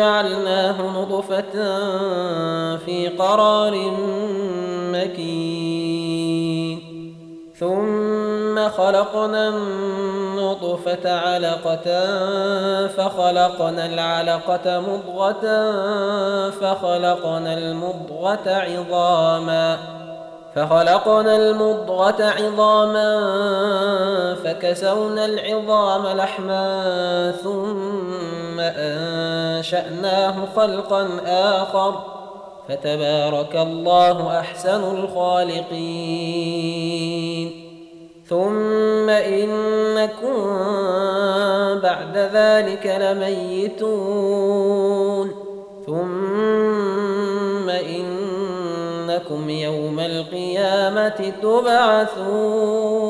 ثم جعلناه نطفة في قرار مكين. ثم خلقنا النطفة علقة فخلقنا العلقة مضغة فخلقنا المضغة عظاما فخلقنا المضغة عظاما فكسونا العظام لحما ثم أنشأناه خلقا آخر فتبارك الله أحسن الخالقين ثم إنكم بعد ذلك لميتون ثم إنكم يوم القيامة تبعثون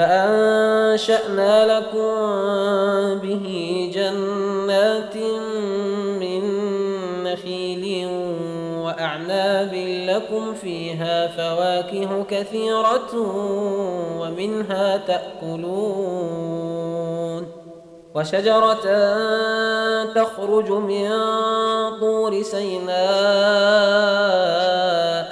فأنشأنا لكم به جنات من نخيل وأعناب لكم فيها فواكه كثيرة ومنها تأكلون وشجرة تخرج من طور سيناء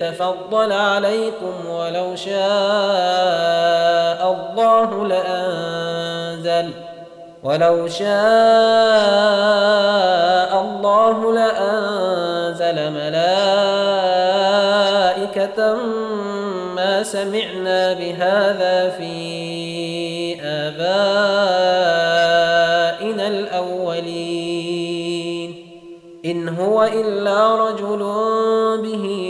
يتفضل عليكم ولو شاء الله لأنزل ولو شاء الله لأنزل ملائكة ما سمعنا بهذا في آبائنا الأولين إن هو إلا رجل به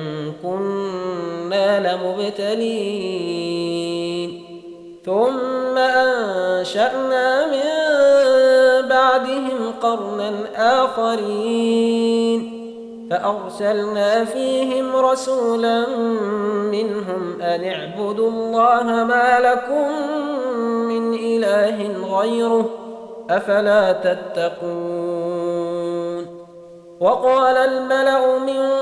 كنا لمبتلين ثم أنشأنا من بعدهم قرنا آخرين. فأرسلنا فيهم رسولا منهم أن اعبدوا الله ما لكم من إله غيره أفلا تتقون. وقال الملأ من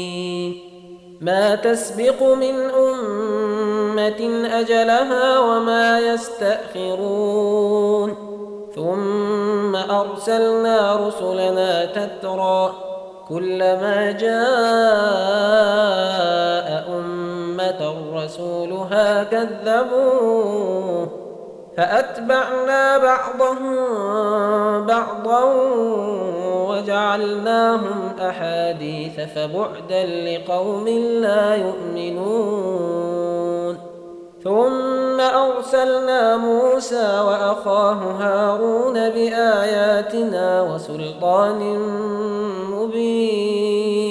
ما تسبق من أمة أجلها وما يستأخرون. ثم أرسلنا رسلنا تترى كلما جاء أمة رسولها كذبوه. فأتبعنا بعضهم بعضا وجعلناهم أحاديث فبعدا لقوم لا يؤمنون. ثم أرسلنا موسى وأخاه هارون بآياتنا وسلطان مبين.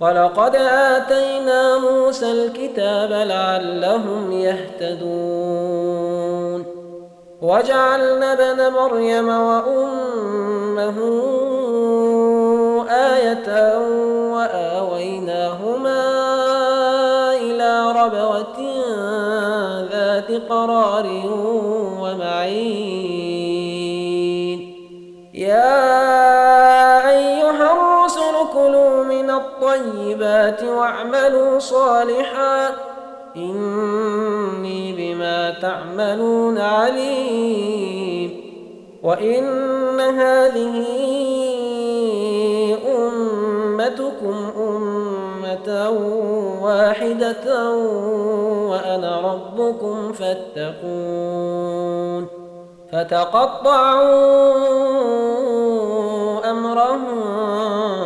ولقد آتينا موسى الكتاب لعلهم يهتدون. وجعلنا ابن مريم وأمه آية وآويناهما إلى رب ربوة ذات قرار ومعين. يا الطيبات واعملوا صالحا. إني بما تعملون عليم. وإن هذه أمتكم أمة واحدة وأنا ربكم فاتقون. فتقطعوا أمرهم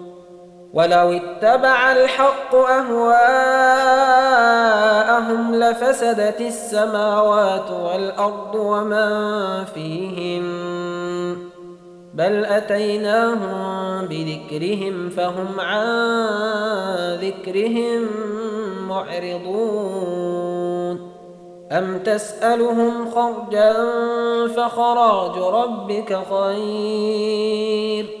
ولو اتبع الحق أهواءهم لفسدت السماوات والأرض ومن فيهن بل أتيناهم بذكرهم فهم عن ذكرهم معرضون أم تسألهم خرجا فخراج ربك خير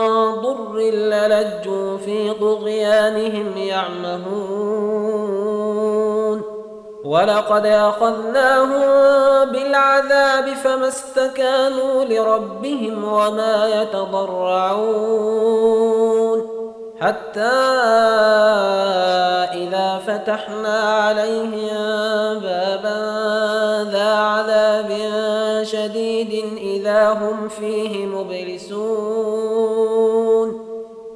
ضر للجوا في طغيانهم يعمهون. ولقد أخذناهم بالعذاب فما استكانوا لربهم وما يتضرعون. حتى إذا فتحنا عليهم بابا ذا عذاب شديد إذا هم فيه مبلسون.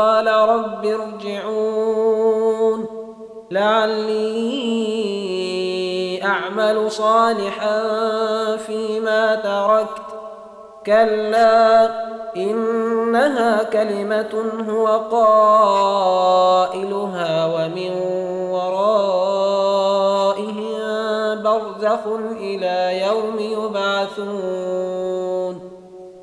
قال رب ارجعون. لعلي أعمل صالحا فيما تركت. كلا إنها كلمة هو قائلها ومن ورائهم برزخ إلى يوم يبعثون.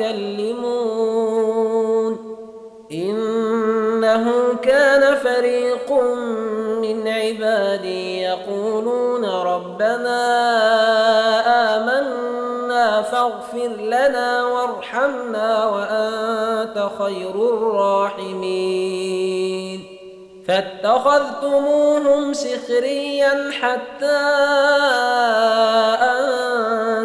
ولا تكلمون إنه كان فريق من عبادي يقولون ربنا آمنا فاغفر لنا وارحمنا وأنت خير الراحمين. فاتخذتموهم سخريا حتى